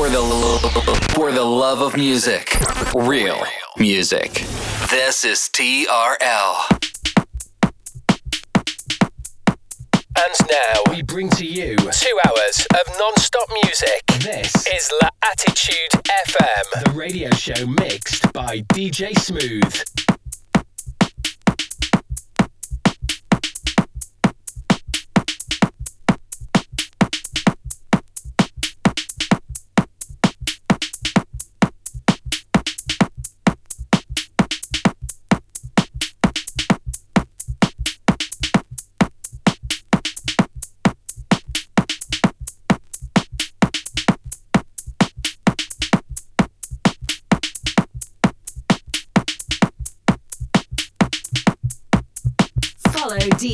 For the for the love of music, real music. This is TRL. And now we bring to you two hours of non-stop music. This is La Attitude FM, the radio show mixed by DJ Smooth.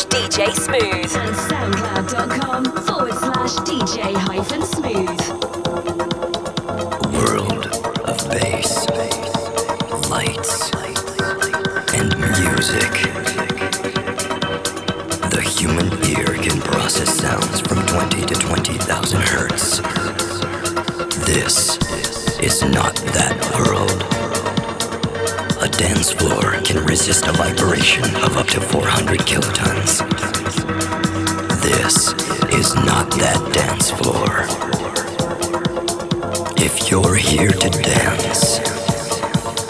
DJ Smooth. And soundcloud.com forward slash DJ hyphen can resist a vibration of up to 400 kilotons. This is not that dance floor. If you're here to dance,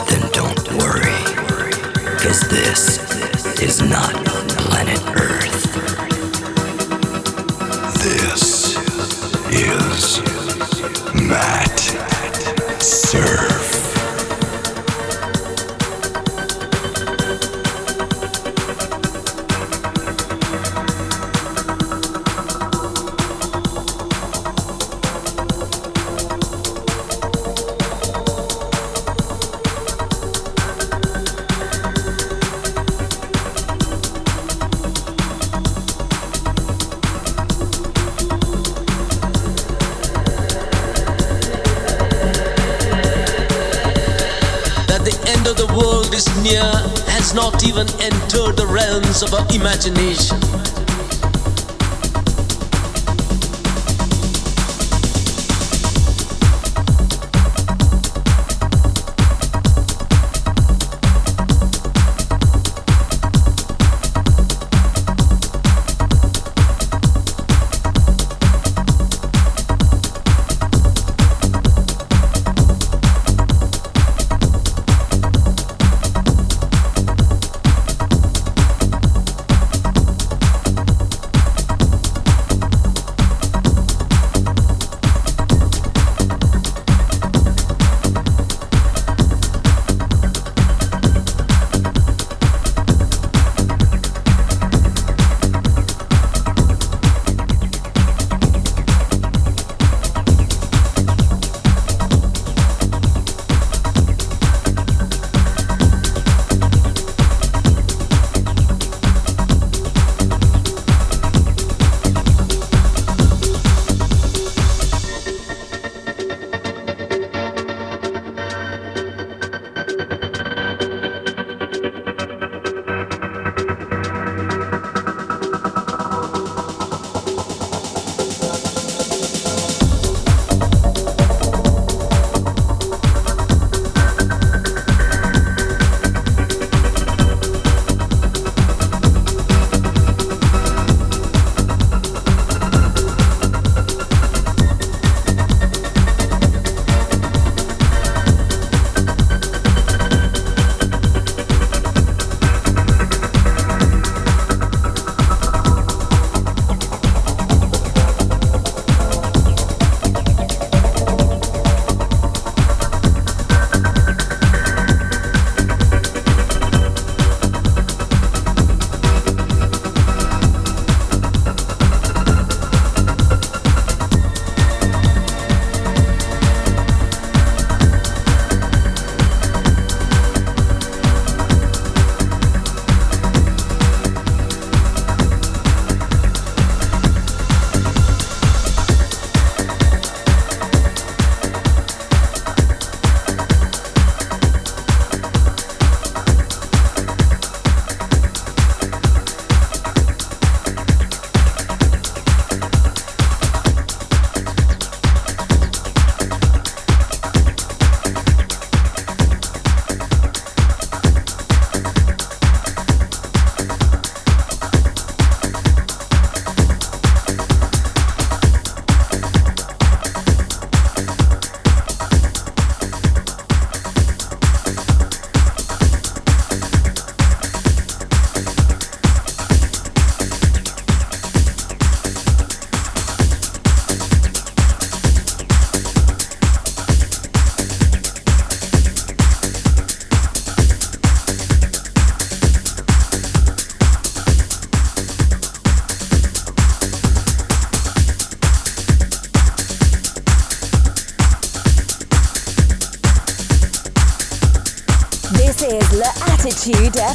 then don't worry, because this is not planet Earth. This is Matt even entered the realms of our imagination. Attitude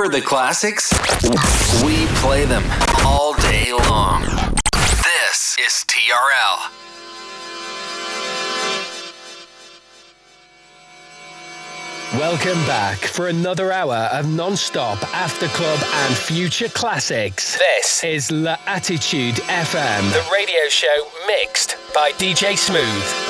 Remember the classics? We play them all day long. This is TRL. Welcome back for another hour of non-stop after club and future classics. This is La Attitude FM, the radio show mixed by DJ Smooth.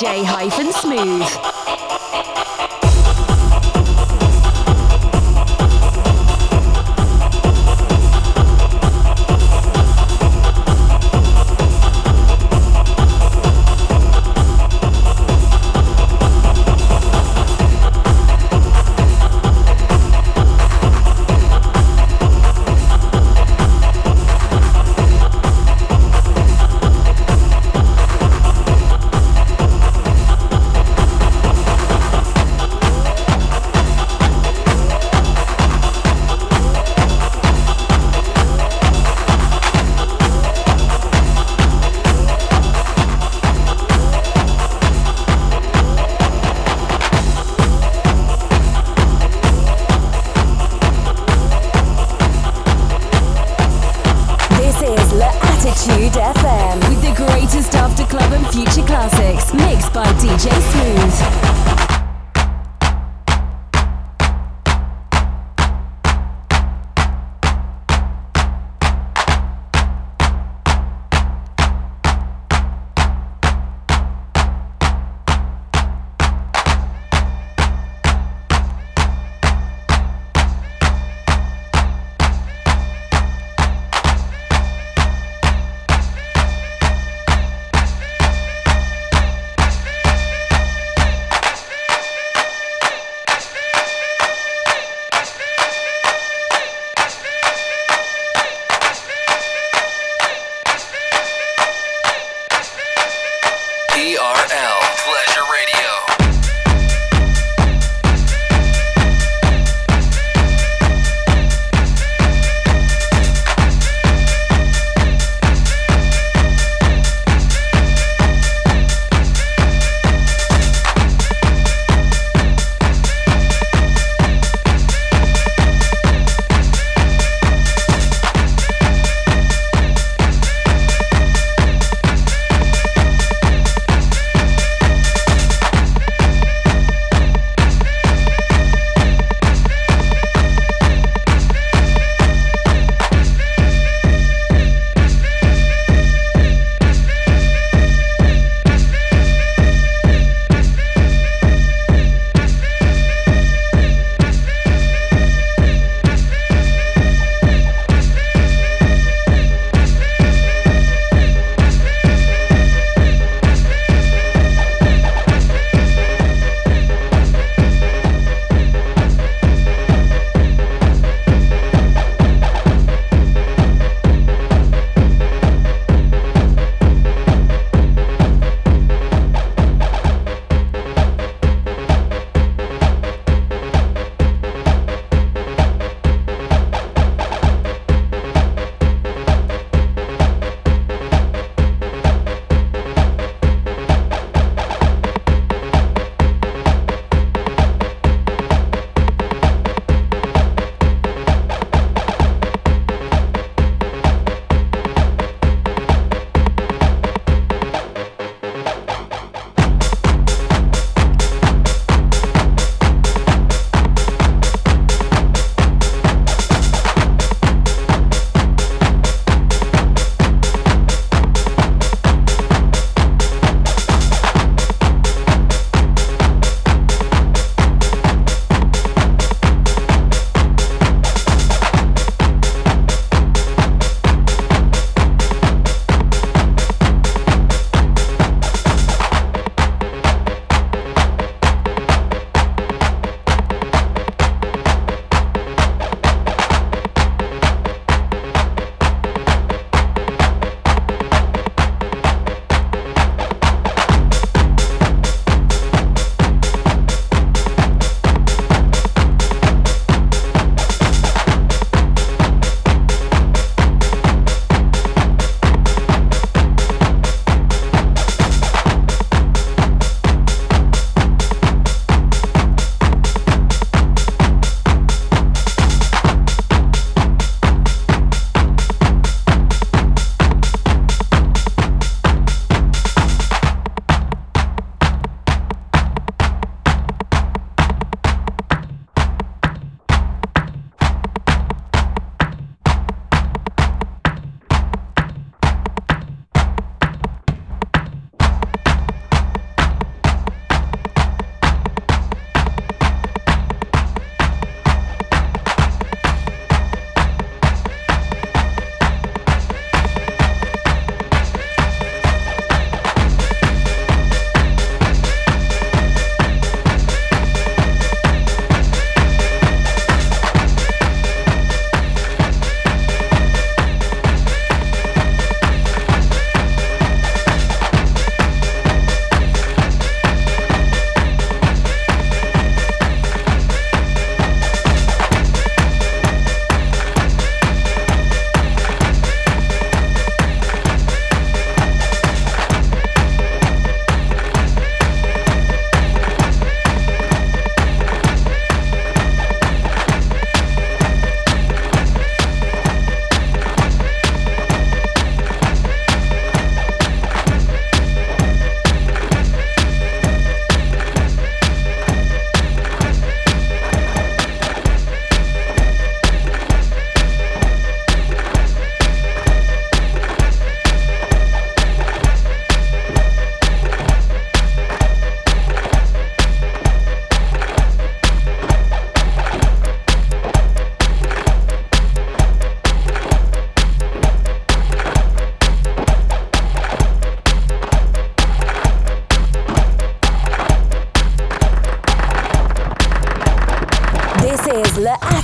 DJ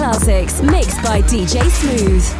Classics, mixed by DJ Smooth.